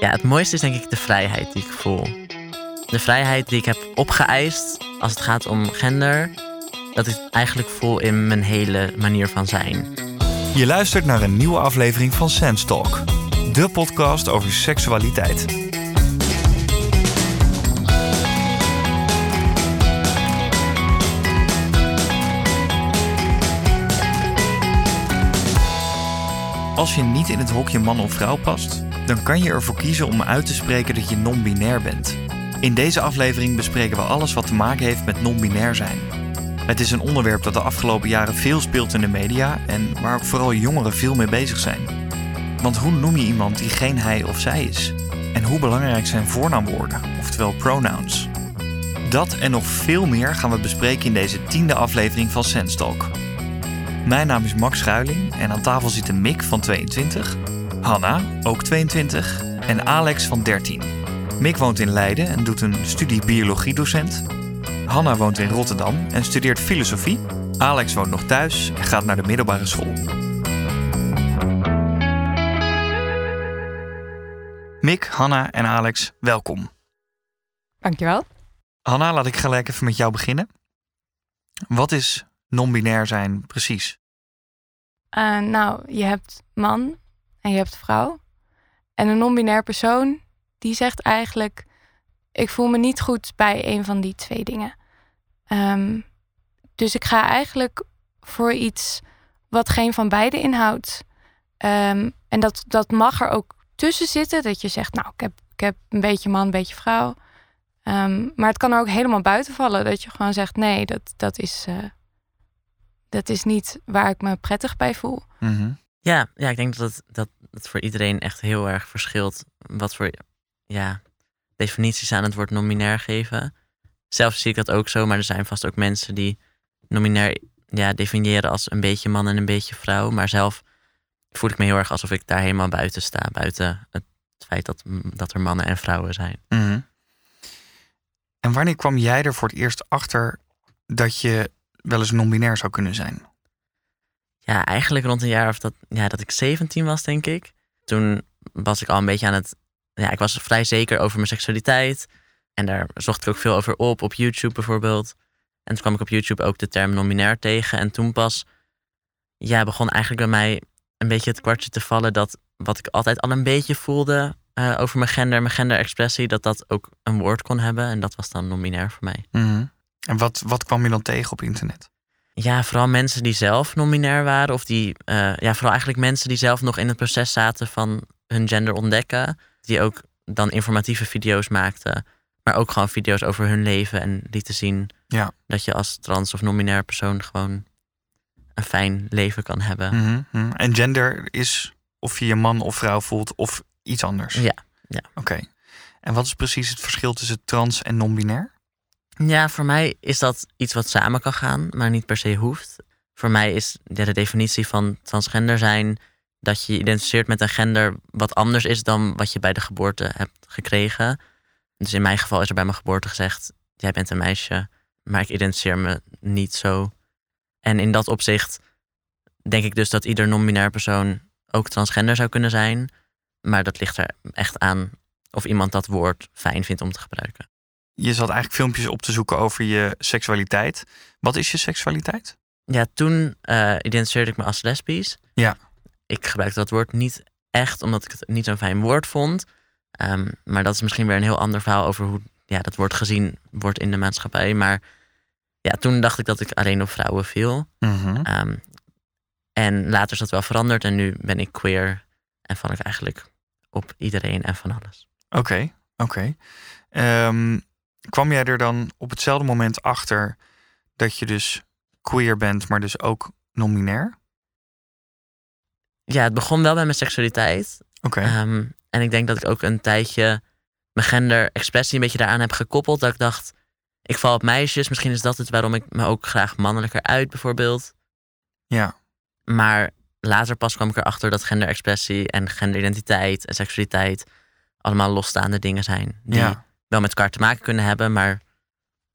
Ja, het mooiste is denk ik de vrijheid die ik voel. De vrijheid die ik heb opgeëist als het gaat om gender. Dat ik eigenlijk voel in mijn hele manier van zijn. Je luistert naar een nieuwe aflevering van Sense Talk. De podcast over seksualiteit. Als je niet in het hokje man of vrouw past, dan kan je ervoor kiezen om uit te spreken dat je non-binair bent. In deze aflevering bespreken we alles wat te maken heeft met non-binair zijn. Het is een onderwerp dat de afgelopen jaren veel speelt in de media en waar ook vooral jongeren veel mee bezig zijn. Want hoe noem je iemand die geen hij of zij is? En hoe belangrijk zijn voornaamwoorden, oftewel pronouns? Dat en nog veel meer gaan we bespreken in deze tiende aflevering van Sense Talk. Mijn naam is Max Schuiling en aan tafel zitten Mick van 22, Hanna, ook 22, en Alex van 13. Mick woont in Leiden en doet een studie biologiedocent. Hanna woont in Rotterdam en studeert filosofie. Alex woont nog thuis en gaat naar de middelbare school. Mick, Hanna en Alex, welkom. Dankjewel. Hanna, laat ik gelijk even met jou beginnen. Wat is non-binair zijn precies? Uh, nou, je hebt man en je hebt vrouw. En een non-binair persoon, die zegt eigenlijk... ik voel me niet goed bij een van die twee dingen. Um, dus ik ga eigenlijk voor iets wat geen van beide inhoudt. Um, en dat, dat mag er ook tussen zitten. Dat je zegt, nou, ik heb, ik heb een beetje man, een beetje vrouw. Um, maar het kan er ook helemaal buiten vallen. Dat je gewoon zegt, nee, dat, dat is... Uh, dat is niet waar ik me prettig bij voel. Mm. Ja, ja, ik denk dat het, dat voor iedereen echt heel erg verschilt. Wat voor ja, definities aan het woord nominair geven. Zelf zie ik dat ook zo, maar er zijn vast ook mensen die nominair ja, definiëren als een beetje man en een beetje vrouw. Maar zelf voel ik me heel erg alsof ik daar helemaal buiten sta. Buiten het feit dat, dat er mannen en vrouwen zijn. -hmm. En wanneer kwam jij er voor het eerst achter dat je wel eens non-binair zou kunnen zijn? Ja, eigenlijk rond een jaar of dat, ja, dat ik 17 was, denk ik. Toen was ik al een beetje aan het. Ja, ik was vrij zeker over mijn seksualiteit. En daar zocht ik ook veel over op, op YouTube bijvoorbeeld. En toen kwam ik op YouTube ook de term non-binair tegen. En toen pas ja, begon eigenlijk bij mij een beetje het kwartje te vallen dat wat ik altijd al een beetje voelde uh, over mijn gender, mijn genderexpressie, dat dat ook een woord kon hebben. En dat was dan non-binair voor mij. -hmm. En wat, wat kwam je dan tegen op internet? Ja, vooral mensen die zelf non-binair waren. Of die, uh, ja, vooral eigenlijk mensen die zelf nog in het proces zaten van hun gender ontdekken. Die ook dan informatieve video's maakten. Maar ook gewoon video's over hun leven. En lieten zien ja. dat je als trans of non-binair persoon gewoon een fijn leven kan hebben. Mm -hmm. En gender is of je je man of vrouw voelt of iets anders? Ja. ja. Oké. Okay. En wat is precies het verschil tussen trans en non-binair? Ja, voor mij is dat iets wat samen kan gaan, maar niet per se hoeft. Voor mij is de definitie van transgender zijn dat je je identificeert met een gender wat anders is dan wat je bij de geboorte hebt gekregen. Dus in mijn geval is er bij mijn geboorte gezegd: jij bent een meisje, maar ik identificeer me niet zo. En in dat opzicht denk ik dus dat ieder non-binair persoon ook transgender zou kunnen zijn. Maar dat ligt er echt aan of iemand dat woord fijn vindt om te gebruiken. Je zat eigenlijk filmpjes op te zoeken over je seksualiteit. Wat is je seksualiteit? Ja, toen uh, identificeerde ik me als lesbisch. Ja. Ik gebruikte dat woord niet echt omdat ik het niet zo'n fijn woord vond. Um, maar dat is misschien weer een heel ander verhaal over hoe ja, dat woord gezien wordt in de maatschappij. Maar ja, toen dacht ik dat ik alleen op vrouwen viel. Mm -hmm. um, en later is dat wel veranderd en nu ben ik queer en val ik eigenlijk op iedereen en van alles. Oké, okay, oké. Okay. Um, kwam jij er dan op hetzelfde moment achter dat je dus queer bent, maar dus ook non-binair? Ja, het begon wel bij mijn seksualiteit. Oké. Okay. Um, en ik denk dat ik ook een tijdje mijn genderexpressie een beetje daaraan heb gekoppeld. Dat ik dacht, ik val op meisjes. Misschien is dat het waarom ik me ook graag mannelijker uit, bijvoorbeeld. Ja. Maar later pas kwam ik erachter dat genderexpressie en genderidentiteit en seksualiteit allemaal losstaande dingen zijn. Die ja. Wel met elkaar te maken kunnen hebben, maar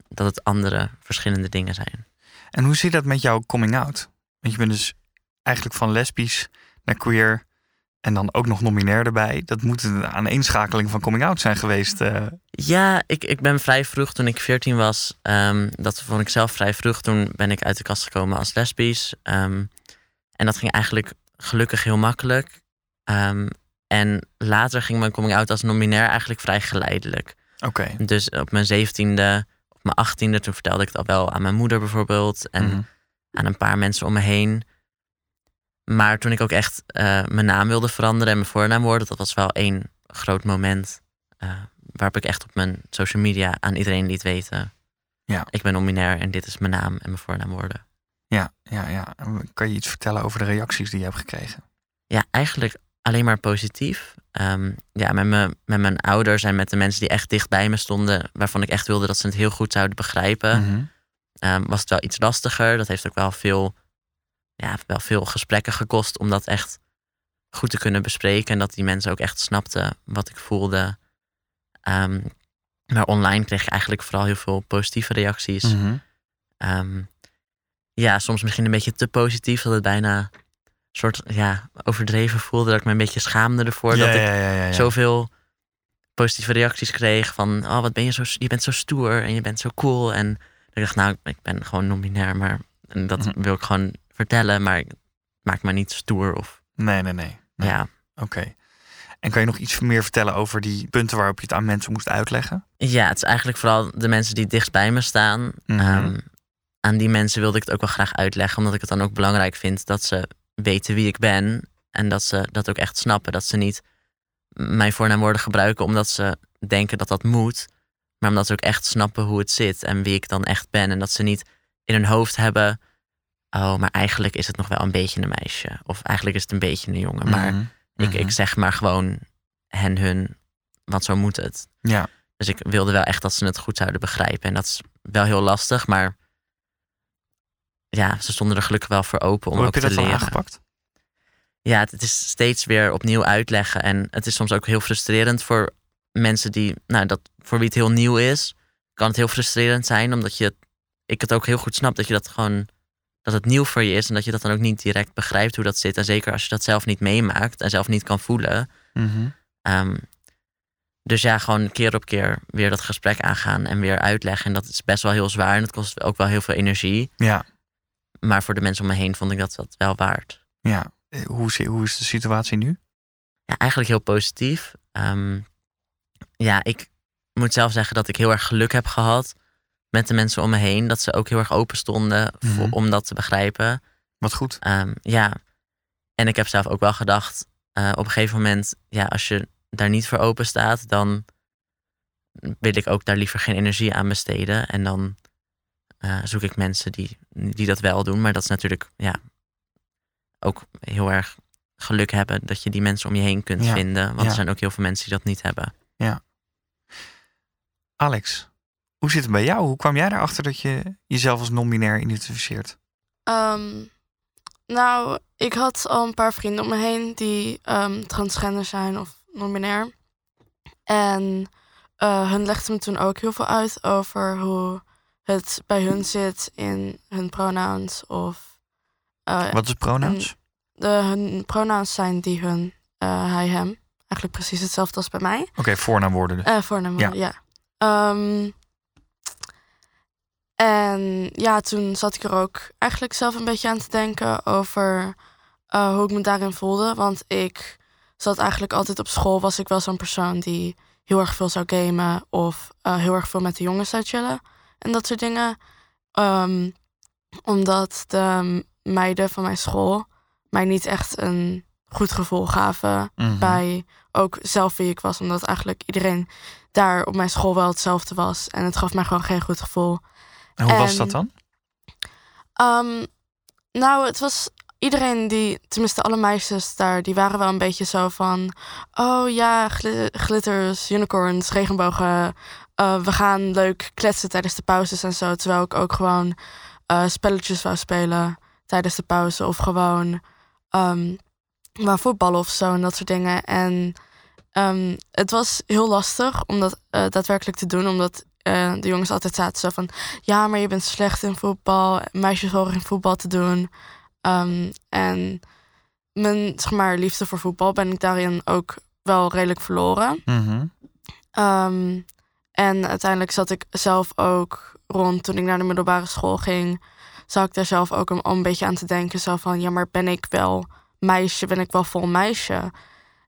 dat het andere verschillende dingen zijn. En hoe zit dat met jouw coming out? Want je bent dus eigenlijk van lesbisch naar queer En dan ook nog nominair erbij. Dat moet een aaneenschakeling van coming out zijn geweest. eh. Ja, ik, ik ben vrij vroeg toen ik 14 was. ehm, dat vond ik zelf vrij vroeg. Toen ben ik uit de kast gekomen als lesbisch. Ehm, en dat ging eigenlijk gelukkig heel makkelijk. Ehm, en later ging mijn coming out als nominair eigenlijk vrij geleidelijk. Oké. Dus op mijn zeventiende, op mijn achttiende, toen vertelde ik het al wel aan mijn moeder bijvoorbeeld. En Mhm. aan een paar mensen om me heen. Maar toen ik ook echt eh, mijn naam wilde veranderen en mijn voornaam worden, dat was wel één groot moment. eh, waarop ik echt op mijn social media aan iedereen liet weten. Ja. Ik ben nominair en dit is mijn naam en mijn voornaam worden. Ja, ja, ja. Kan je iets vertellen over de reacties die je hebt gekregen? Ja, eigenlijk alleen maar positief. Ehm, ja, met, me, met mijn ouders en met de mensen die echt dicht bij me stonden, waarvan ik echt wilde dat ze het heel goed zouden begrijpen. Mhm. Ehm, was het wel iets lastiger. Dat heeft ook wel veel, ja, wel veel gesprekken gekost om dat echt goed te kunnen bespreken. En dat die mensen ook echt snapten wat ik voelde. Ehm, maar online kreeg ik eigenlijk vooral heel veel positieve reacties. Mhm. Ja, soms misschien een beetje te positief. Dat het bijna soort ja, overdreven voelde. Dat ik me een beetje schaamde ervoor. ja, dat ik ja, zoveel positieve reacties kreeg van oh wat ben je zo je bent zo stoer en je bent zo cool en ik dacht nou ik ben gewoon non-binair maar en dat Mhm. wil ik gewoon vertellen maar maak me niet stoer of Nee, nee, nee. nee. ja Oké. En kan je nog iets meer vertellen over die punten waarop je het aan mensen moest uitleggen? ja het is eigenlijk vooral de mensen die dichtst bij me staan. Ehm, aan die mensen wilde ik het ook wel graag uitleggen omdat ik het dan ook belangrijk vind dat ze weten wie ik ben en dat ze dat ook echt snappen dat ze niet mijn voornaamwoorden gebruiken omdat ze denken dat dat moet Maar omdat ze ook echt snappen hoe het zit en wie ik dan echt ben. En dat ze niet in hun hoofd hebben. Oh, maar eigenlijk is het nog wel een beetje een meisje. Of eigenlijk is het een beetje een jongen. Maar Mhm. ik, Mhm. ik zeg maar gewoon hen, hun. Want zo moet het. Ja, Dus ik wilde wel echt dat ze het goed zouden begrijpen. En dat is wel heel lastig, maar ja, ze stonden er gelukkig wel voor open om hoe ook heb je te dat leren. aangepakt? Ja, het, het is steeds weer opnieuw uitleggen. En het is soms ook heel frustrerend voor mensen die, nou, dat voor wie het heel nieuw is, kan het heel frustrerend zijn, omdat je, ik het ook heel goed snap dat je dat gewoon, dat het nieuw voor je is en dat je dat dan ook niet direct begrijpt hoe dat zit. En zeker als je dat zelf niet meemaakt en zelf niet kan voelen. Mhm. Ehm, dus ja, gewoon keer op keer weer dat gesprek aangaan en weer uitleggen. En dat is best wel heel zwaar en dat kost ook wel heel veel energie. Ja, Maar voor de mensen om me heen vond ik dat, dat wel waard. ja. Eh, Hoe, zi- hoe is de situatie nu? Ja, eigenlijk heel positief. Ehm, ja, ik moet zelf zeggen dat ik heel erg geluk heb gehad met de mensen om me heen. Dat ze ook heel erg open stonden voor- Mhm. om dat te begrijpen. Wat goed. Ehm, ja, en ik heb zelf ook wel gedacht, eh, op een gegeven moment, ja, als je daar niet voor open staat, dan wil ik ook daar liever geen energie aan besteden. En dan eh, zoek ik mensen die, die dat wel doen. Maar dat is natuurlijk, ja, ook heel erg geluk hebben dat je die mensen om je heen kunt Ja, vinden. Want ja. er zijn ook heel veel mensen die dat niet hebben. Alex, hoe zit het bij jou? Hoe kwam jij erachter dat je jezelf als non-binair identificeert? Ehm, nou, ik had al een paar vrienden om me heen die ehm, transgender zijn of non-binair. En eh, hun legden me toen ook heel veel uit over hoe het bij hun zit in hun pronouns. Of eh, Wat is pronouns? de, hun pronouns zijn die, hun, eh, hij, hem. Eigenlijk precies hetzelfde als bij mij. Oké, voornaamwoorden dus. Eh voornaamwoorden, ja. Ehm, en ja, toen zat ik er ook eigenlijk zelf een beetje aan te denken over hoe ik me daarin voelde. Want ik zat eigenlijk altijd op school, was ik wel zo'n persoon die heel erg veel zou gamen of heel erg veel met de jongens zou chillen en dat soort dingen. Ehm, omdat de meiden van mijn school mij niet echt een goed gevoel gaven Mhm. bij ook zelf wie ik was. Omdat eigenlijk iedereen daar op mijn school wel hetzelfde was. En het gaf mij gewoon geen goed gevoel. En hoe was dat dan? Ehm, nou, het was iedereen die, tenminste alle meisjes daar, die waren wel een beetje zo van... Oh ja, gli- glitters, unicorns, regenbogen. Eh, we gaan leuk kletsen tijdens de pauzes en zo. Terwijl ik ook gewoon eh, spelletjes wou spelen tijdens de pauze. Of gewoon ehm wou voetballen of zo en dat soort dingen. En ehm, het was heel lastig om dat eh, daadwerkelijk te doen. Omdat de jongens altijd zaten zo van... Ja, maar je bent slecht in voetbal. Meisjes horen in voetbal te doen. Ehm, en mijn zeg maar, liefde voor voetbal ben ik daarin ook wel redelijk verloren. Ehm, en uiteindelijk zat ik zelf ook rond toen ik naar de middelbare school ging. Zat ik daar zelf ook een, een beetje aan te denken. Zo van, ja, maar ben ik wel meisje? Ben ik wel vol meisje?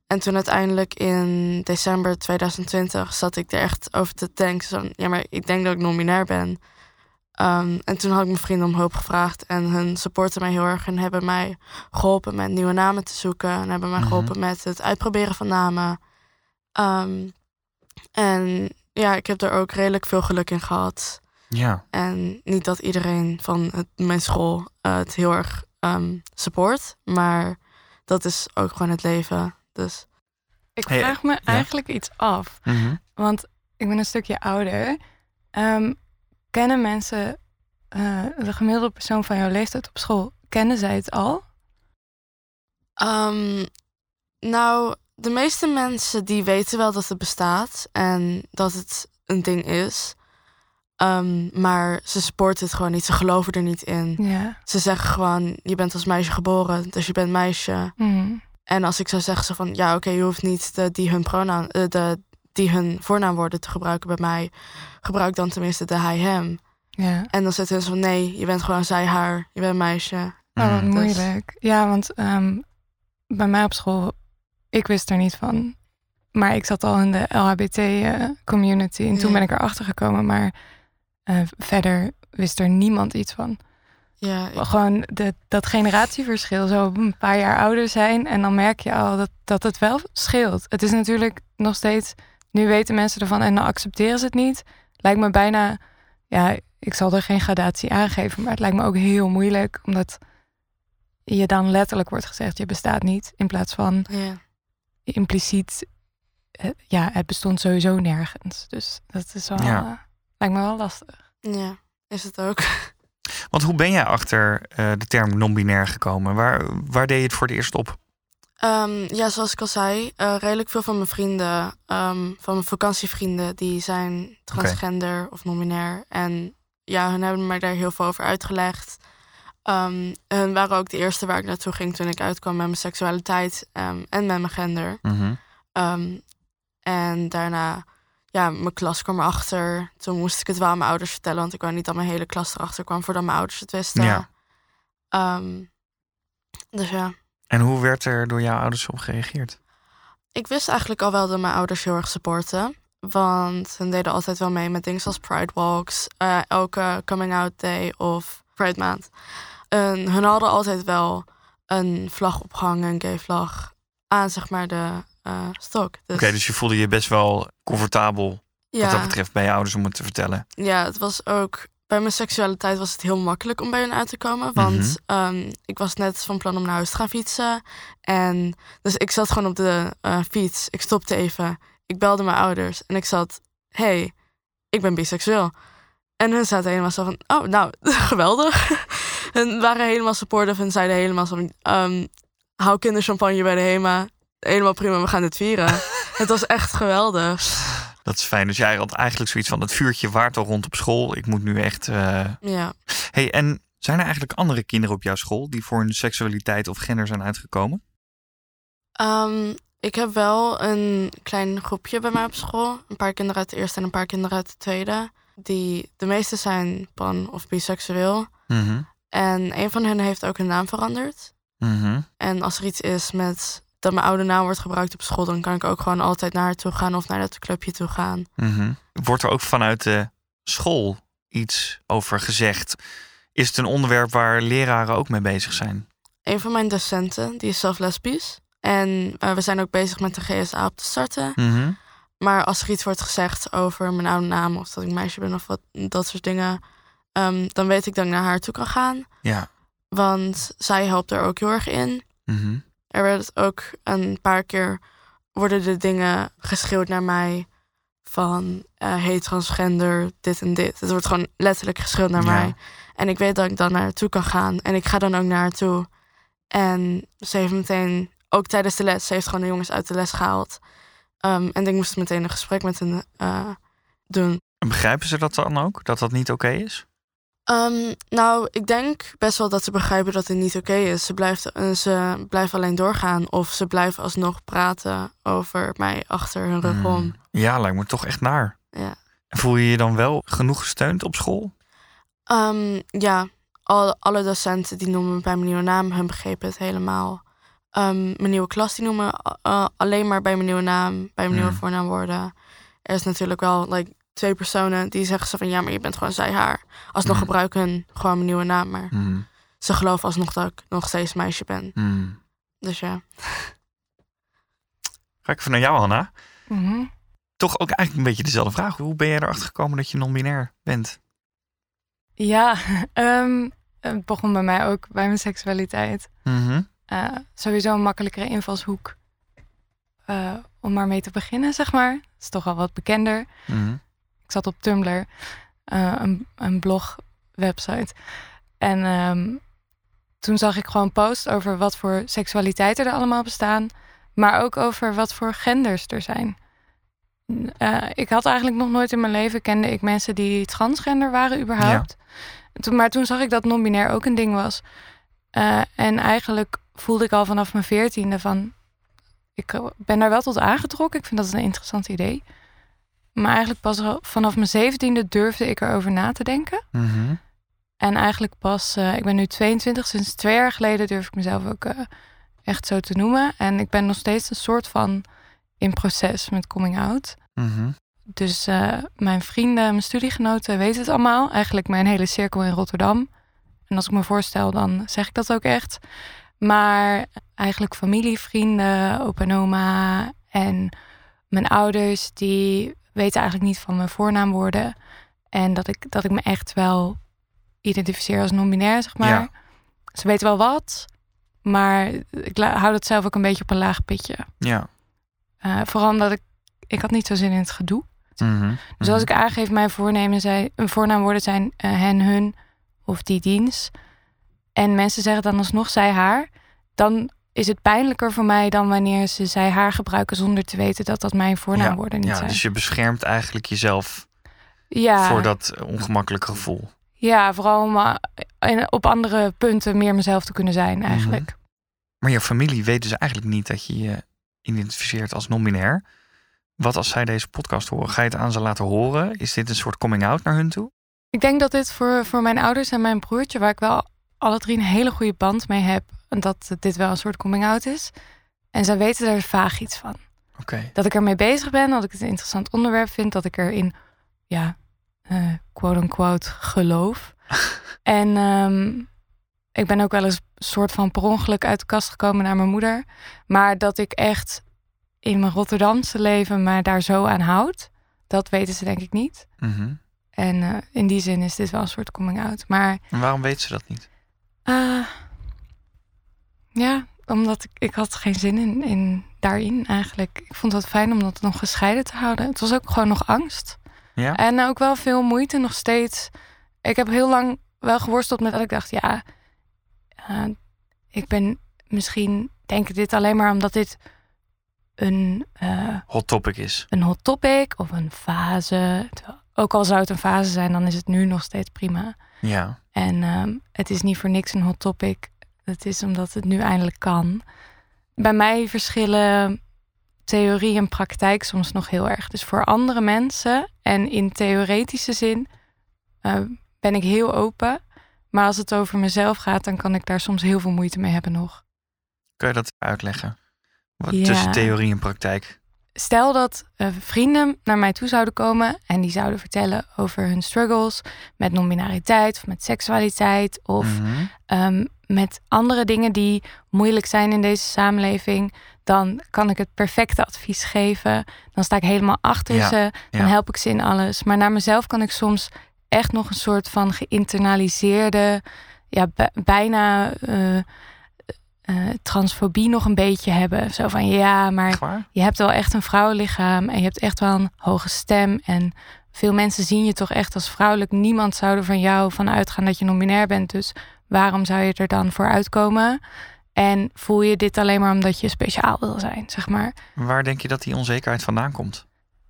En toen uiteindelijk in december 2020 zat ik er echt over te denken. Zo, ja, maar ik denk dat ik non-binair ben. Ehm, en toen had ik mijn vrienden om hulp gevraagd. En hun supporten mij heel erg en hebben mij geholpen met nieuwe namen te zoeken. En hebben mij Mhm. geholpen met het uitproberen van namen. Ehm, en ja, ik heb er ook redelijk veel geluk in gehad. Ja. En niet dat iedereen van het, mijn school eh, het heel erg ehm, support. Maar dat is ook gewoon het leven. Dus Ik vraag me eigenlijk iets af. Mhm. Want ik ben een stukje ouder. Ehm, kennen mensen, eh, de gemiddelde persoon van jouw leeftijd op school, kennen zij het al? Ehm, nou, de meeste mensen die weten wel dat het bestaat en dat het een ding is. Ehm, maar ze supporten het gewoon niet. Ze geloven er niet in. Ja. Ze zeggen gewoon, je bent als meisje geboren, dus je bent meisje. Mhm. En als ik zou zeggen zo van, ja oké, je hoeft niet de, die, hun pronaam, eh, de, die hun voornaamwoorden te gebruiken bij mij. Gebruik dan tenminste de hij, hem. Ja. En dan zitten ze van, nee, je bent gewoon zij, haar. Je bent meisje. Oh, wat Mhm. moeilijk. Ja, want ehm, bij mij op school, ik wist er niet van. Maar ik zat al in de LHBT-community en toen Ja. ben ik erachter gekomen. Maar eh, verder wist er niemand iets van. Ja, ik- Gewoon de, dat generatieverschil, zo een paar jaar ouder zijn. En dan merk je al dat, dat het wel scheelt. Het is natuurlijk nog steeds, nu weten mensen ervan en dan accepteren ze het niet. Lijkt me bijna, ja, ik zal er geen gradatie aangeven, maar het lijkt me ook heel moeilijk, omdat je dan letterlijk wordt gezegd, je bestaat niet, in plaats van ja. Impliciet, eh, ja, het bestond sowieso nergens. Dus dat is wel, Ja. eh, lijkt me wel lastig. ja, is het ook. Want hoe ben jij achter eh, de term non-binair gekomen? Waar, waar deed je het voor het eerst op? Ehm, ja, zoals ik al zei, eh, redelijk veel van mijn vrienden, ehm, van mijn vakantievrienden, die zijn transgender of non-binair. En ja, hun hebben mij daar heel veel over uitgelegd. Ehm hun waren ook de eerste waar ik naartoe ging toen ik uitkwam met mijn seksualiteit ehm, en met mijn gender. Mhm. Ehm, en daarna, ja, mijn klas kwam erachter. Toen moest ik het wel aan mijn ouders vertellen, want ik wou niet dat mijn hele klas erachter kwam voordat mijn ouders het wisten. Ja. Dus ja. En hoe werd er door jouw ouders op gereageerd? Ik wist eigenlijk al wel dat mijn ouders heel erg supporten. Want hun deden altijd wel mee met dingen zoals Pride Walks, eh, elke coming out day of Pride Maand. En hun hadden altijd wel een vlag opgehangen, een gay vlag, aan zeg maar de eh, stok. Dus, Oké, dus je voelde je best wel comfortabel ja, wat dat betreft bij je ouders om het te vertellen. ja, het was ook... Bij mijn seksualiteit was het heel makkelijk om bij hen uit te komen. Want Mhm. ehm, ik was net van plan om naar huis te gaan fietsen. En dus ik zat gewoon op de eh, fiets. Ik stopte even. Ik belde mijn ouders. En ik zat, hey, ik ben biseksueel. En hun zaten helemaal zo van, oh, nou, geweldig. Hun waren helemaal supportive en zeiden helemaal zo van, ehm, hou kinderchampagne bij de HEMA. Helemaal prima, we gaan dit vieren. het was echt geweldig. Dat is fijn. Dus jij had eigenlijk zoiets van het vuurtje waart al rond op school. Ik moet nu echt. eh, Ja. Hey, en zijn er eigenlijk andere kinderen op jouw school die voor hun seksualiteit of gender zijn uitgekomen? Ehm, ik heb wel een klein groepje bij mij op school. Een paar kinderen uit de eerste en een paar kinderen uit de tweede. Die, de meeste zijn pan of biseksueel. Mhm. En een van hen heeft ook hun naam veranderd. Mhm. En als er iets is met dat mijn oude naam wordt gebruikt op school, dan kan ik ook gewoon altijd naar haar toe gaan of naar dat clubje toe gaan. Mhm. Wordt er ook vanuit de school iets over gezegd? Is het een onderwerp waar leraren ook mee bezig zijn? Een van mijn docenten, die is zelf lesbisch. En eh, we zijn ook bezig met de GSA op te starten. Mhm. Maar als er iets wordt gezegd over mijn oude naam of dat ik meisje ben of wat, dat soort dingen, ehm, dan weet ik dat ik naar haar toe kan gaan. Ja. Want zij helpt er ook heel erg in. Mhm. Er werd ook een paar keer worden de dingen geschreeuwd naar mij van hey transgender, dit en dit. Het wordt gewoon letterlijk geschreeuwd naar Ja. mij. En ik weet dat ik dan naar haar toe kan gaan. En ik ga dan ook naar haar toe. En ze heeft meteen, ook tijdens de les, ze heeft gewoon de jongens uit de les gehaald. Ehm, en ik moest meteen een gesprek met hen eh, doen. En begrijpen ze dat dan ook? Dat dat niet oké is? Ehm, nou, ik denk best wel dat ze begrijpen dat het niet oké is. Ze blijft, eh, ze blijft alleen doorgaan. Of ze blijven alsnog praten over mij achter hun rug om. Hmm. Ja, lijkt me toch echt naar. Ja. Voel je je dan wel genoeg gesteund op school? Ehm, ja, al, alle docenten die noemen me bij mijn nieuwe naam. Hun begrepen het helemaal. Ehm, mijn nieuwe klas die noemen uh, alleen maar bij mijn nieuwe naam. Bij mijn nieuwe Hmm. voornaamwoorden. Er is natuurlijk wel like, twee personen die zeggen ze van... ja, maar je bent gewoon zij, haar. Alsnog Hmm. gebruiken hun gewoon mijn nieuwe naam. Maar Hmm. ze geloven alsnog dat ik nog steeds meisje ben. Hmm. Dus ja. Ga ik even naar jou, Hanna. Mhm. Toch ook eigenlijk een beetje dezelfde vraag. Hoe ben jij erachter gekomen dat je non-binair bent? Ja, ehm, het begon bij mij ook bij mijn seksualiteit. Mhm. Eh, sowieso een makkelijkere invalshoek eh, om maar mee te beginnen, zeg maar. Het is toch al wat bekender. Mhm. Ik zat op Tumblr, eh, een, een blog-website. En ehm, toen zag ik gewoon posts over wat voor seksualiteiten er allemaal bestaan. Maar ook over wat voor genders er zijn. Eh, ik had eigenlijk nog nooit in mijn leven kende ik mensen die transgender waren überhaupt. Toen, maar toen zag ik dat non-binair ook een ding was. Eh, en eigenlijk voelde ik al vanaf mijn veertiende van... Ik ben daar wel tot aangetrokken. Ik vind dat een interessant idee. Maar eigenlijk pas vanaf mijn zeventiende durfde ik erover na te denken. Mhm. En eigenlijk pas, eh, ik ben nu 22, sinds twee jaar geleden durf ik mezelf ook eh, echt zo te noemen. En ik ben nog steeds een soort van in proces met coming out. Mhm. Dus eh, mijn vrienden, mijn studiegenoten weten het allemaal. Eigenlijk mijn hele cirkel in Rotterdam. En als ik me voorstel, dan zeg ik dat ook echt. Maar eigenlijk familie, vrienden, opa en oma en mijn ouders, die weten eigenlijk niet van mijn voornaamwoorden. En dat ik, dat ik me echt wel identificeer als non-binair, zeg maar. Ja. Ze weten wel wat, maar ik hou dat zelf ook een beetje op een laag pitje. Ja. Eh, vooral omdat ik, ik had niet zo zin in het gedoe. Mhm. Dus als ik aangeef, mijn voornemen zijn, een voornaamwoorden zijn eh, hen, hun of die dienst. En mensen zeggen dan alsnog zij, haar. Dan is het pijnlijker voor mij dan wanneer ze zij, haar gebruiken zonder te weten dat dat mijn voornaamwoorden niet ja, zijn. dus je beschermt eigenlijk jezelf ja, voor dat ongemakkelijke gevoel. ja, vooral om eh, op andere punten meer mezelf te kunnen Mhm. zijn eigenlijk. Maar je familie weet dus eigenlijk niet dat je je identificeert als non-binair. Wat als zij deze podcast horen? Ga je het aan ze laten horen? Is dit een soort coming-out naar hun toe? Ik denk dat dit voor, voor mijn ouders en mijn broertje, waar ik wel alle drie een hele goede band mee heb, dat dit wel een soort coming-out is. En zij weten daar vaag iets van. Oké. Dat ik ermee bezig ben, dat ik het een interessant onderwerp vind, dat ik erin, ja, eh, quote-unquote, geloof. en ehm, ik ben ook wel eens soort van per ongeluk uit de kast gekomen naar mijn moeder. Maar dat ik echt in mijn Rotterdamse leven me daar zo aan houd, dat weten ze denk ik niet. Mhm. En eh, in die zin is dit wel een soort coming out. Maar En waarom weten ze dat niet? eh, ja, omdat ik, ik had geen zin in, in daarin eigenlijk. Ik vond het fijn om dat nog gescheiden te houden. Het was ook gewoon nog angst. Ja? En ook wel veel moeite nog steeds. Ik heb heel lang wel geworsteld met dat ik dacht, ja, eh, ik ben misschien, denk ik dit alleen maar omdat dit een, eh, Hot topic is. een hot topic of een fase. Ook al zou het een fase zijn, dan is het nu nog steeds prima. Ja. En ehm, het is niet voor niks een hot topic. Het is omdat het nu eindelijk kan. Bij mij verschillen theorie en praktijk soms nog heel erg. Dus voor andere mensen en in theoretische zin eh, ben ik heel open. Maar als het over mezelf gaat, dan kan ik daar soms heel veel moeite mee hebben nog. Kun je dat uitleggen? Wat Ja. tussen theorie en praktijk? Stel dat eh, vrienden naar mij toe zouden komen en die zouden vertellen over hun struggles met non-binariteit of met seksualiteit of Mhm. Ehm, met andere dingen die moeilijk zijn in deze samenleving, dan kan ik het perfecte advies geven. Dan sta ik helemaal achter Ja, ze. Dan ja. help ik ze in alles. Maar naar mezelf kan ik soms echt nog een soort van geïnternaliseerde, ja, bijna eh, eh, transfobie nog een beetje hebben. Zo van ja, maar je hebt wel echt een vrouwenlichaam en je hebt echt wel een hoge stem. En veel mensen zien je toch echt als vrouwelijk. Niemand zou er van jou van uitgaan dat je non-binair bent. Dus waarom zou je er dan voor uitkomen? En voel je dit alleen maar omdat je speciaal wil zijn, zeg maar? Waar denk je dat die onzekerheid vandaan komt?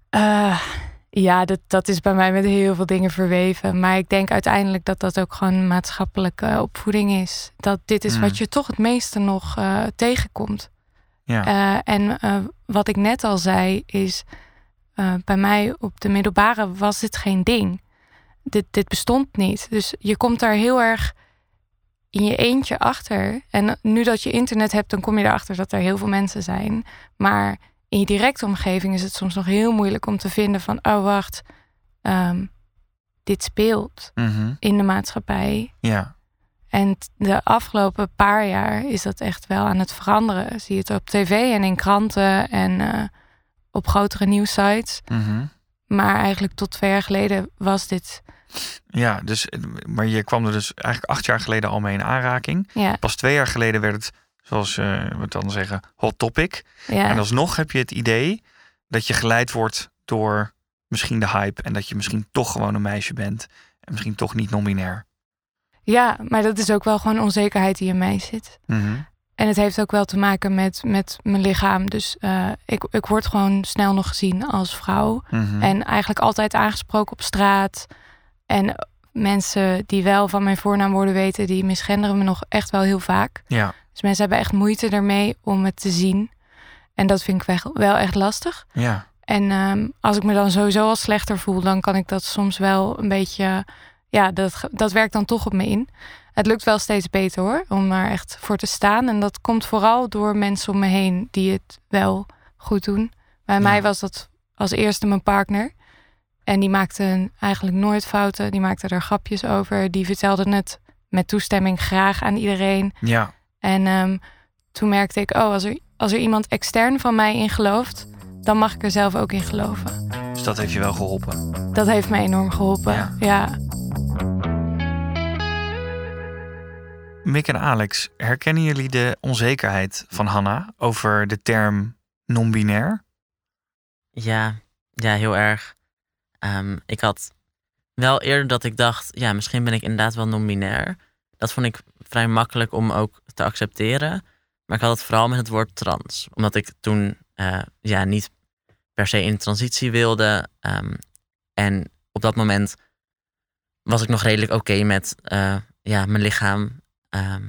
Eh, Ja, dat, dat is bij mij met heel veel dingen verweven. Maar ik denk uiteindelijk dat dat ook gewoon maatschappelijke opvoeding is. Dat dit is Mm. wat je toch het meeste nog eh, tegenkomt. Ja. Eh, en wat ik net al zei, is bij mij op de middelbare was dit geen ding. Dit, dit bestond niet. Dus je komt daar heel erg in je eentje achter. En nu dat je internet hebt, dan kom je erachter dat er heel veel mensen zijn. Maar in je directe omgeving is het soms nog heel moeilijk om te vinden van, oh wacht, ehm, dit speelt Mhm. in de maatschappij. ja. En de afgelopen paar jaar is dat echt wel aan het veranderen. Zie je het op tv en in kranten en eh, op grotere nieuwsites. Mhm. Maar eigenlijk tot twee jaar geleden was dit. Ja, dus, maar je kwam er dus eigenlijk acht jaar geleden al mee in aanraking. Ja, Pas twee jaar geleden werd het, zoals eh, we het dan zeggen, hot topic. ja, En alsnog heb je het idee dat je geleid wordt door misschien de hype. En dat je misschien toch gewoon een meisje bent. En misschien toch niet non-binair. ja, maar dat is ook wel gewoon onzekerheid die in mij zit. Mhm. En het heeft ook wel te maken met, met mijn lichaam. Dus eh, ik, ik word gewoon snel nog gezien als vrouw. Mhm. En eigenlijk altijd aangesproken op straat. En mensen die wel van mijn voornaamwoorden weten, die misgenderen me nog echt wel heel vaak. Ja, Dus mensen hebben echt moeite ermee om het te zien. En dat vind ik wel- echt lastig. ja, En ehm, als ik me dan sowieso al slechter voel, dan kan ik dat soms wel een beetje. Ja, dat, dat werkt dan toch op me in. Het lukt wel steeds beter hoor, om daar echt voor te staan. En dat komt vooral door mensen om me heen die het wel goed doen. Bij Ja. mij was dat als eerste mijn partner. En die maakte eigenlijk nooit fouten. Die maakte er grapjes over. Die vertelde het met toestemming graag aan iedereen. ja. En ehm, toen merkte ik, oh, als er, als er iemand extern van mij in gelooft, dan mag ik er zelf ook in geloven. Dus dat heeft je wel geholpen. Dat heeft mij enorm geholpen. Ja. Ja. Mick en Alex, herkennen jullie de onzekerheid van Hanna over de term non-binair? Ja, ja, heel erg. Ehm, ik had wel eerder dat ik dacht, ja, misschien ben ik inderdaad wel non-binair. Dat vond ik vrij makkelijk om ook te accepteren. Maar ik had het vooral met het woord trans. Omdat ik toen eh, ja, niet per se in transitie wilde. Ehm, en op dat moment was ik nog redelijk oké met eh, ja, mijn lichaam. Ehm,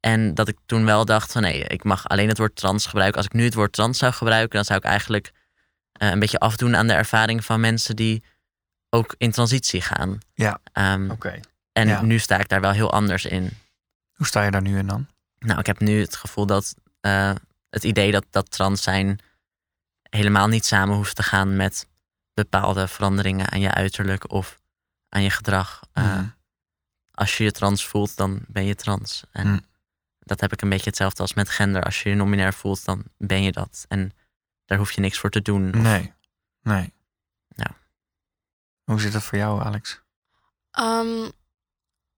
en dat ik toen wel dacht van nee, ik mag alleen het woord trans gebruiken. Als ik nu het woord trans zou gebruiken, dan zou ik eigenlijk een beetje afdoen aan de ervaring van mensen die ook in transitie gaan. Ja. Ehm, Oké. en ja. nu sta ik daar wel heel anders in. Hoe sta je daar nu in dan? Nou, ik heb nu het gevoel dat eh, het idee dat, dat trans zijn helemaal niet samen hoeft te gaan met bepaalde veranderingen aan je uiterlijk of aan je gedrag. Eh, Mhm. Als je je trans voelt, dan ben je trans. En Mm. dat heb ik een beetje hetzelfde als met gender. Als je je nominair voelt, dan ben je dat. En daar hoef je niks voor te doen. Of- Nee. Nee. Ja. Hoe zit dat voor jou, Alex? Ehm,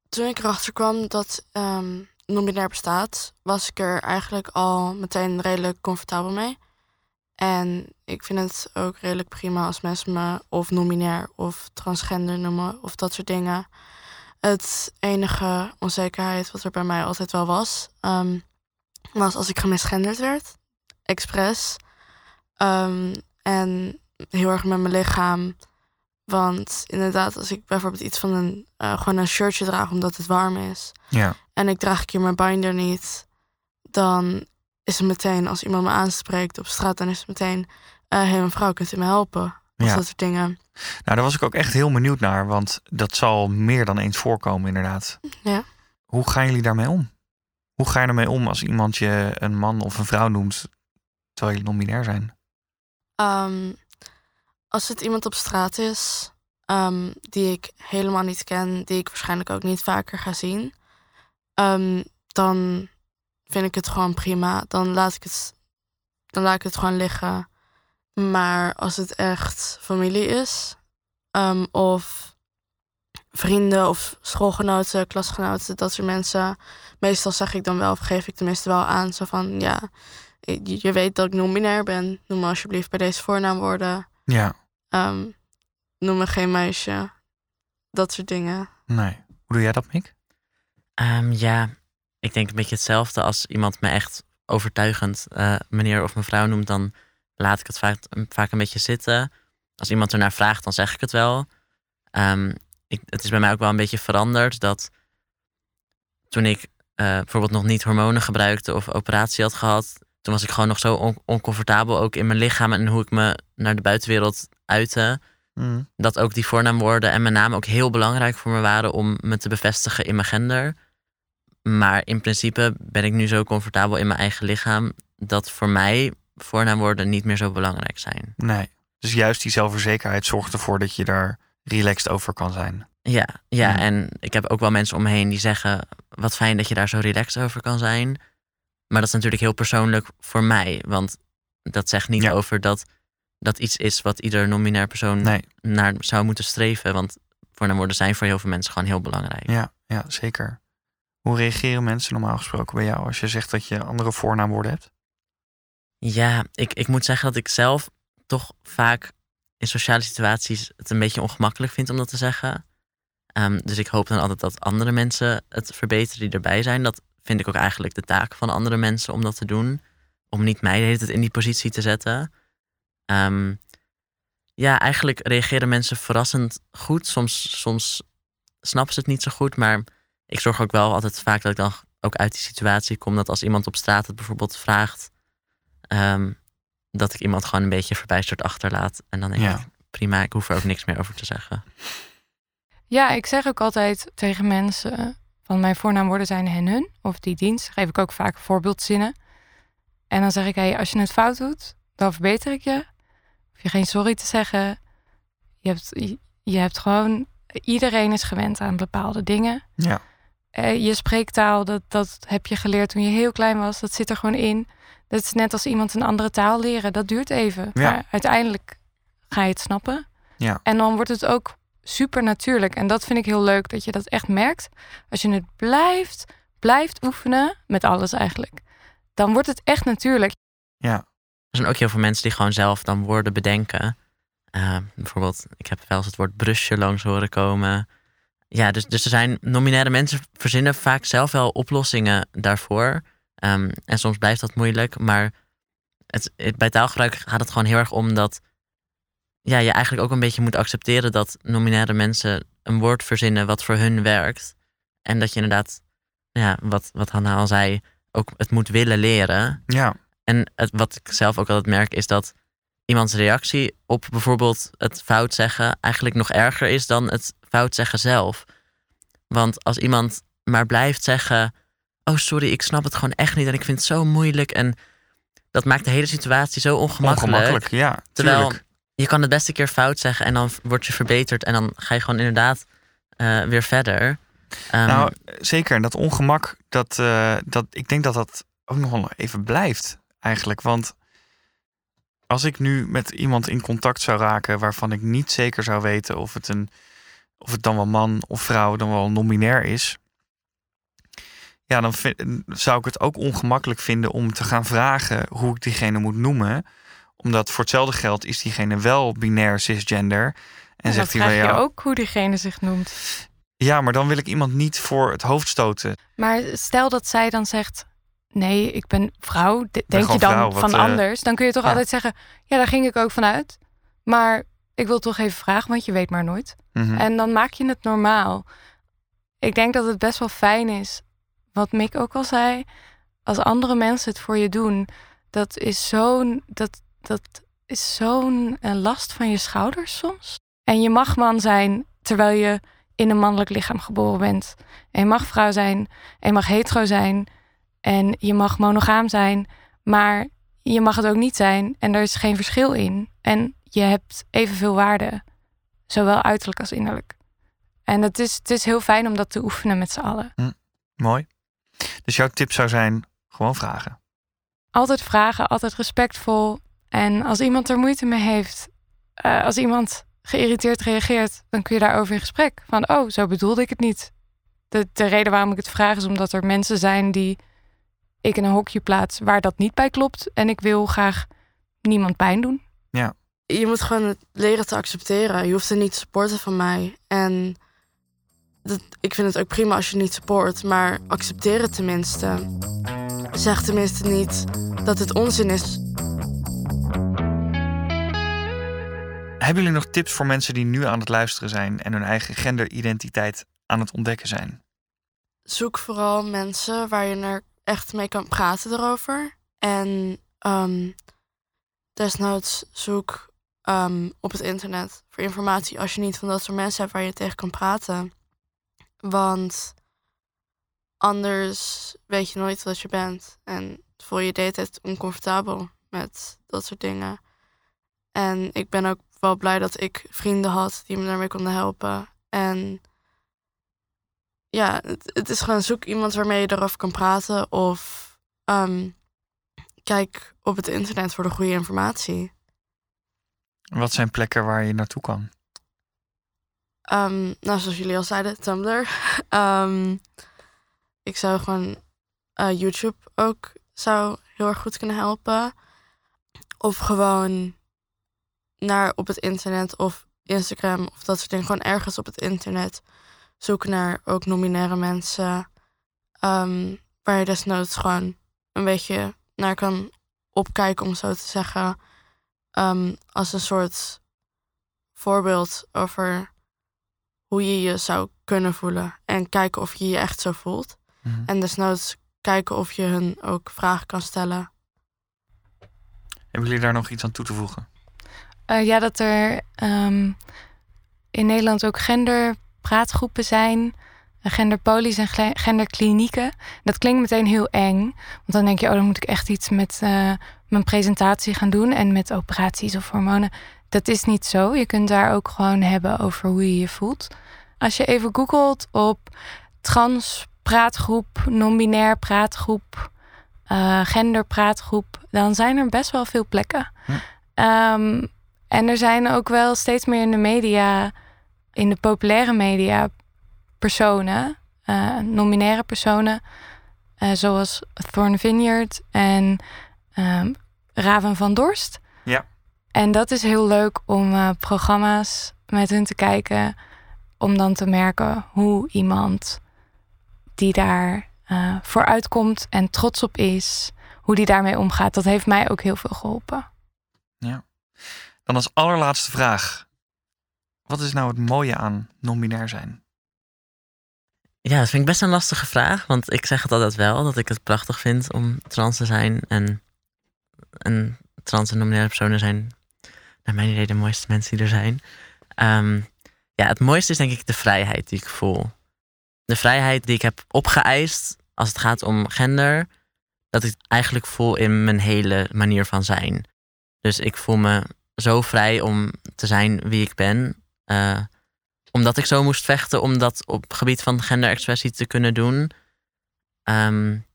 toen ik erachter kwam dat ehm non-binair bestaat, was ik er eigenlijk al meteen redelijk comfortabel mee. En ik vind het ook redelijk prima als mensen me of non-binair of transgender noemen of dat soort dingen. Het enige onzekerheid wat er bij mij altijd wel was, ehm, was als ik gemisgenderd werd, expres. Ehm, en heel erg met mijn lichaam. Want inderdaad, als ik bijvoorbeeld iets van een, eh, gewoon een shirtje draag omdat het warm is. Ja. En ik draag een keer mijn binder niet. Dan is het meteen, als iemand me aanspreekt op straat, dan is het meteen, hé hey, mevrouw, kunt u me helpen? Of Ja. dat soort dingen. Nou, daar was ik ook echt heel benieuwd naar, want dat zal meer dan eens voorkomen, inderdaad. Ja. Hoe gaan jullie daarmee om? Hoe ga je ermee om als iemand je een man of een vrouw noemt terwijl jullie non-binair zijn? Ehm, als het iemand op straat is ehm, die ik helemaal niet ken, die ik waarschijnlijk ook niet vaker ga zien, ehm, dan vind ik het gewoon prima. Dan laat ik het, dan laat ik het gewoon liggen. Maar als het echt familie is, of vrienden of schoolgenoten, klasgenoten, dat soort mensen, meestal zeg ik dan wel, of geef ik tenminste wel aan, zo van ja, je, je weet dat ik non-binair ben. Noem me alsjeblieft bij deze voornaamwoorden. Ja, Ehm, noem me geen meisje. Dat soort dingen. nee. Hoe doe jij dat, Mick? Ehm, ja, ik denk een beetje hetzelfde. Als iemand me echt overtuigend eh, meneer of mevrouw noemt, dan laat ik het vaak, vaak een beetje zitten. als iemand ernaar vraagt, dan zeg ik het wel. Ehm, ik, het is bij mij ook wel een beetje veranderd dat toen ik eh, bijvoorbeeld nog niet hormonen gebruikte of operatie had gehad, toen was ik gewoon nog zo on- oncomfortabel ook in mijn lichaam en hoe ik me naar de buitenwereld uitte. Mm. Dat ook die voornaamwoorden en mijn naam ook heel belangrijk voor me waren om me te bevestigen in mijn gender. Maar in principe ben ik nu zo comfortabel in mijn eigen lichaam dat voor mij voornaamwoorden niet meer zo belangrijk zijn. Nee. Dus juist die zelfverzekerheid zorgt ervoor dat je daar relaxed over kan zijn. Ja, ja, Ja. en ik heb ook wel mensen om me heen die zeggen: wat fijn dat je daar zo relaxed over kan zijn. Maar dat is natuurlijk heel persoonlijk voor mij, want dat zegt niet Ja. over dat dat iets is wat ieder non-binair persoon Nee. naar zou moeten streven. Want voornaamwoorden zijn voor heel veel mensen gewoon heel belangrijk. Ja, ja, zeker. Hoe reageren mensen normaal gesproken bij jou als je zegt dat je andere voornaamwoorden hebt? Ja, ik, ik moet zeggen dat ik zelf toch vaak in sociale situaties het een beetje ongemakkelijk vind om dat te zeggen. Ehm, dus ik hoop dan altijd dat andere mensen het verbeteren die erbij zijn. Dat vind ik ook eigenlijk de taak van andere mensen om dat te doen. Om niet mij de hele tijd in die positie te zetten. Ehm, ja, eigenlijk reageren mensen verrassend goed. Soms, soms snappen ze het niet zo goed. Maar ik zorg ook wel altijd vaak dat ik dan ook uit die situatie kom. Dat als iemand op straat het bijvoorbeeld vraagt. ehm, dat ik iemand gewoon een beetje verbijsterd achterlaat. En dan denk Ja. ik, prima, ik hoef er ook niks meer over te zeggen. Ja, ik zeg ook altijd tegen mensen van mijn voornaamwoorden zijn hen hun of die dienst. Geef ik ook vaak voorbeeldzinnen. En dan zeg ik, hey, als je het fout doet, dan verbeter ik je. Hoef je geen sorry te zeggen. Je hebt, je, hebt gewoon, iedereen is gewend aan bepaalde dingen. Ja. Eh, je spreektaal, dat, dat heb je geleerd toen je heel klein was. Dat zit er gewoon in. Dat is net als iemand een andere taal leren. Dat duurt even. Ja. Maar uiteindelijk ga je het snappen. Ja. En dan wordt het ook super natuurlijk. En dat vind ik heel leuk, dat je dat echt merkt. Als je het blijft, blijft oefenen, met alles eigenlijk. Dan wordt het echt natuurlijk. Er zijn ook heel veel mensen die gewoon zelf dan woorden bedenken. Eh, bijvoorbeeld, ik heb wel eens het woord brusje langs horen komen. Ja, dus, dus er zijn nominaire mensen verzinnen vaak zelf wel oplossingen daarvoor. Ehm, en soms blijft dat moeilijk. Maar het, het- bij taalgebruik gaat het gewoon heel erg om dat ja, je eigenlijk ook een beetje moet accepteren dat nominaire mensen een woord verzinnen wat voor hun werkt. En dat je inderdaad, ja, wat, wat Hanna al zei, ook het moet willen leren. Ja, En het, wat ik zelf ook altijd merk is dat iemands reactie op bijvoorbeeld het fout zeggen eigenlijk nog erger is dan het fout zeggen zelf. Want als iemand maar blijft zeggen: Oh, sorry, ik snap het gewoon echt niet en ik vind het zo moeilijk. En dat maakt de hele situatie zo ongemakkelijk. ongemakkelijk. Ja, Terwijl tuurlijk. Je kan het beste keer fout zeggen en dan word je verbeterd en dan ga je gewoon inderdaad eh, weer verder. Ehm, Nou, zeker. En dat ongemak, dat, eh, dat, ik denk dat dat ook nog wel even blijft eigenlijk. Want als ik nu met iemand in contact zou raken waarvan ik niet zeker zou weten of het, een, of het dan wel man of vrouw dan wel non-binair is. Ja, dan zou ik het ook ongemakkelijk vinden om te gaan vragen hoe ik diegene moet noemen. Omdat voor hetzelfde geld is diegene wel binair cisgender. En En zegt hij van je ja, ook hoe diegene zich noemt. ja, maar dan wil ik iemand niet voor het hoofd stoten. Maar stel dat zij dan zegt: Nee, ik ben vrouw. De- Denk je dan vrouw, van eh, anders? Dan kun je toch ja. altijd zeggen: Ja, daar ging ik ook vanuit. Maar ik wil toch even vragen, want je weet maar nooit. Mhm. En dan maak je het normaal. Ik denk dat het best wel fijn is. Wat Mick ook al zei. Als andere mensen het voor je doen, dat is zo'n. Dat, dat is zo'n eh, last van je schouders soms. En je mag man zijn terwijl je in een mannelijk lichaam geboren bent. En je mag vrouw zijn. En je mag hetero zijn. En je mag monogaam zijn. Maar je mag het ook niet zijn. En er is geen verschil in. En je hebt evenveel waarde. Zowel uiterlijk als innerlijk. En het is, het is heel fijn om dat te oefenen met z'n allen. Mooi. Dus jouw tip zou zijn: gewoon vragen. Altijd vragen, altijd respectvol. En als iemand er moeite mee heeft, eh, als iemand geïrriteerd reageert, dan kun je daarover in gesprek. Van, oh, zo bedoelde ik het niet. De, de reden waarom ik het vraag is omdat er mensen zijn die ik in een hokje plaats waar dat niet bij klopt. En ik wil graag niemand pijn doen. je moet gewoon het leren te accepteren. Je hoeft het niet te supporten van mij. En dat, ik vind het ook prima als je niet support, maar accepteer het tenminste. Zeg tenminste niet dat het onzin is. Hebben jullie nog tips voor mensen die nu aan het luisteren zijn en hun eigen genderidentiteit aan het ontdekken zijn? Zoek vooral mensen waar je er echt mee kan praten erover. En um, desnoods zoek um, op het internet voor informatie als je niet van dat soort mensen hebt waar je tegen kan praten. Want anders weet je nooit wat je bent en voel je de hele tijd oncomfortabel met dat soort dingen. En ik ben ook wel blij dat ik vrienden had die me daarmee konden helpen. En ja, het, het is gewoon zoek iemand waarmee je erover kan praten. Of um, kijk op het internet voor de goede informatie. Wat zijn plekken waar je naartoe kan? Um, nou, zoals jullie al zeiden, Tumblr. um, ik zou gewoon uh, YouTube ook zou heel erg goed kunnen helpen. Of gewoon naar op het internet of Instagram of dat soort dingen. Gewoon ergens op het internet zoeken naar ook nominaire mensen. Um, waar je desnoods gewoon een beetje naar kan opkijken, om zo te zeggen. Um, als een soort voorbeeld over hoe je je zou kunnen voelen. En kijken of je je echt zo voelt. Mm -hmm. En desnoods kijken of je hun ook vragen kan stellen. Hebben jullie daar nog iets aan toe te voegen? Uh, ja, dat er um, in Nederland ook genderpraatgroepen zijn. Genderpolies en genderklinieken. Dat klinkt meteen heel eng. Want dan denk je, oh, dan moet ik echt iets met uh, mijn presentatie gaan doen. En met operaties of hormonen. Dat is niet zo. Je kunt daar ook gewoon hebben over hoe je je voelt. Als je even googelt op trans praatgroep, non-binair praatgroep, uh, genderpraatgroep, dan zijn er best wel veel plekken. Hm. Um, en er zijn ook wel steeds meer in de media, in de populaire media, personen, uh, non-binaire personen, uh, zoals Thorn Vineyard en um, Raven van Dorst. Ja. En dat is heel leuk om programma's met hun te kijken, om dan te merken hoe iemand die daar uh, voor uitkomt en trots op is, hoe die daarmee omgaat, dat heeft mij ook heel veel geholpen. Ja. Dan als allerlaatste vraag. Wat is nou het mooie aan non-binair zijn? Ja, dat vind ik best een lastige vraag. Want ik zeg het altijd wel, dat ik het prachtig vind om trans te zijn. En, en trans en non-binaire personen zijn, naar mijn idee, de mooiste mensen die er zijn. Um, ja, het mooiste is denk ik de vrijheid die ik voel de vrijheid die ik heb opgeëist als het gaat om gender, dat ik eigenlijk voel in mijn hele manier van zijn. Dus ik voel me zo vrij om te zijn wie ik ben. Uh, omdat ik zo moest vechten om dat op het gebied van genderexpressie te kunnen doen. Um,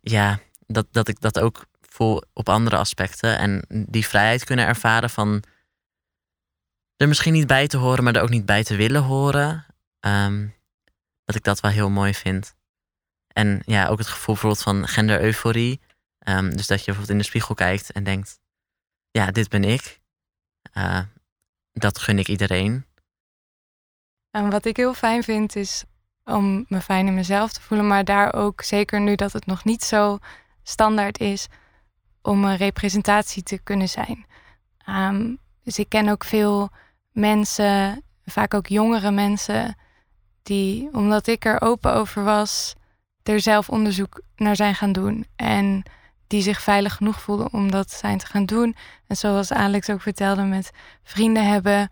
ja, dat, dat ik dat ook voel op andere aspecten. En die vrijheid kunnen ervaren van er misschien niet bij te horen, maar er ook niet bij te willen horen. Um, dat ik dat wel heel mooi vind. En ja, ook het gevoel bijvoorbeeld van gender-euforie. Um, dus dat je bijvoorbeeld in de spiegel kijkt en denkt: ja, dit ben ik. Uh, dat gun ik iedereen. En wat ik heel fijn vind is om me fijn in mezelf te voelen, maar daar ook zeker nu dat het nog niet zo standaard is, om een representatie te kunnen zijn. Um, dus ik ken ook veel mensen, vaak ook jongere mensen, die, omdat ik er open over was, er zelf onderzoek naar zijn gaan doen. En die zich veilig genoeg voelden om dat zijn te gaan doen. En zoals Alex ook vertelde, met vrienden hebben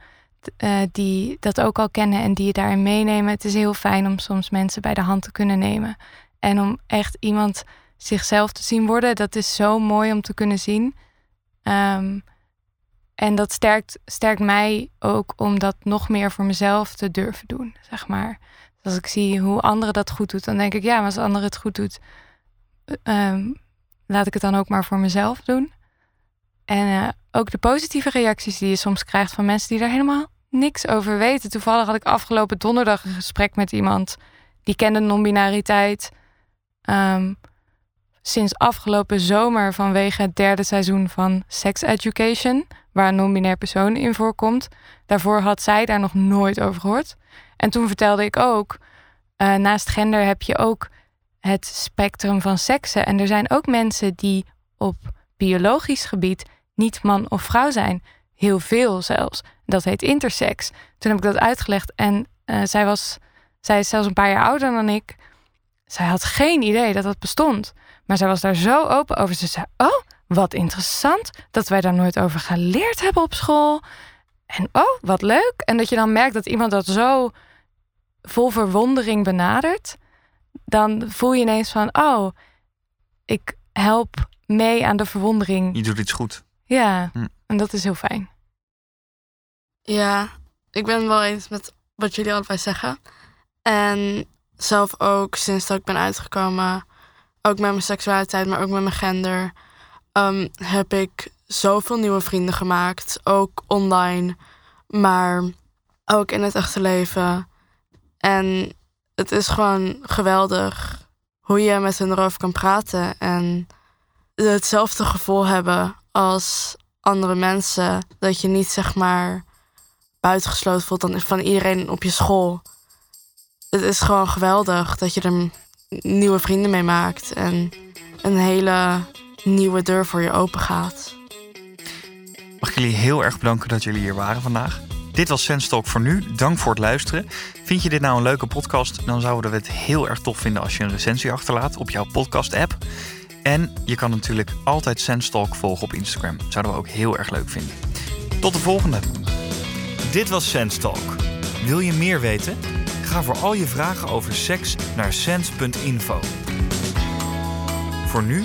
uh, die dat ook al kennen en die je daarin meenemen. Het is heel fijn om soms mensen bij de hand te kunnen nemen. En om echt iemand zichzelf te zien worden, dat is zo mooi om te kunnen zien. Um, en dat sterkt, sterkt mij ook om dat nog meer voor mezelf te durven doen, zeg maar. Dus als ik zie hoe anderen dat goed doen, dan denk ik, ja, maar als anderen het goed doet, um, laat ik het dan ook maar voor mezelf doen. En uh, ook de positieve reacties die je soms krijgt van mensen die er helemaal niks over weten. Toevallig had ik afgelopen donderdag een gesprek met iemand die kende non-binariteit. Um, sinds afgelopen zomer vanwege het derde seizoen van Sex Education, waar een non-binair persoon in voorkomt. Daarvoor had zij daar nog nooit over gehoord. En toen vertelde ik ook, uh, naast gender heb je ook het spectrum van seksen. En er zijn ook mensen die op biologisch gebied niet man of vrouw zijn. heel veel zelfs. Dat heet intersex. Toen heb ik dat uitgelegd en eh, zij, was, zij is zelfs een paar jaar ouder dan ik. Zij had geen idee dat dat bestond. Maar zij was daar zo open over. Ze zei: Oh, wat interessant dat wij daar nooit over geleerd hebben op school. En oh, wat leuk. En dat je dan merkt dat iemand dat zo vol verwondering benadert. Dan voel je ineens van: Oh, ik help mee aan de verwondering. Je doet iets goed. Ja, Hm. en dat is heel fijn. Ja, ik ben wel eens met wat jullie allebei zeggen. En zelf ook sinds dat ik ben uitgekomen, ook met mijn seksualiteit, maar ook met mijn gender, ehm, heb ik zoveel nieuwe vrienden gemaakt. Ook online, maar ook in het echte leven. En het is gewoon geweldig hoe je met hen erover kan praten en hetzelfde gevoel hebben als andere mensen. Dat je niet zeg maar buitengesloten voelt van iedereen op je school. Het is gewoon geweldig dat je er nieuwe vrienden mee maakt en een hele nieuwe deur voor je open gaat. Mag ik jullie heel erg bedanken dat jullie hier waren vandaag. Dit was Sense Talk voor nu. Dank voor het luisteren. Vind je dit nou een leuke podcast? Dan zouden we het heel erg tof vinden als je een recensie achterlaat op jouw podcast-app. En je kan natuurlijk altijd Sense Talk volgen op Instagram. Zouden we ook heel erg leuk vinden. Tot de volgende. Dit was Sense Talk. Wil je meer weten? Ga voor al je vragen over seks naar sense.info. Voor nu,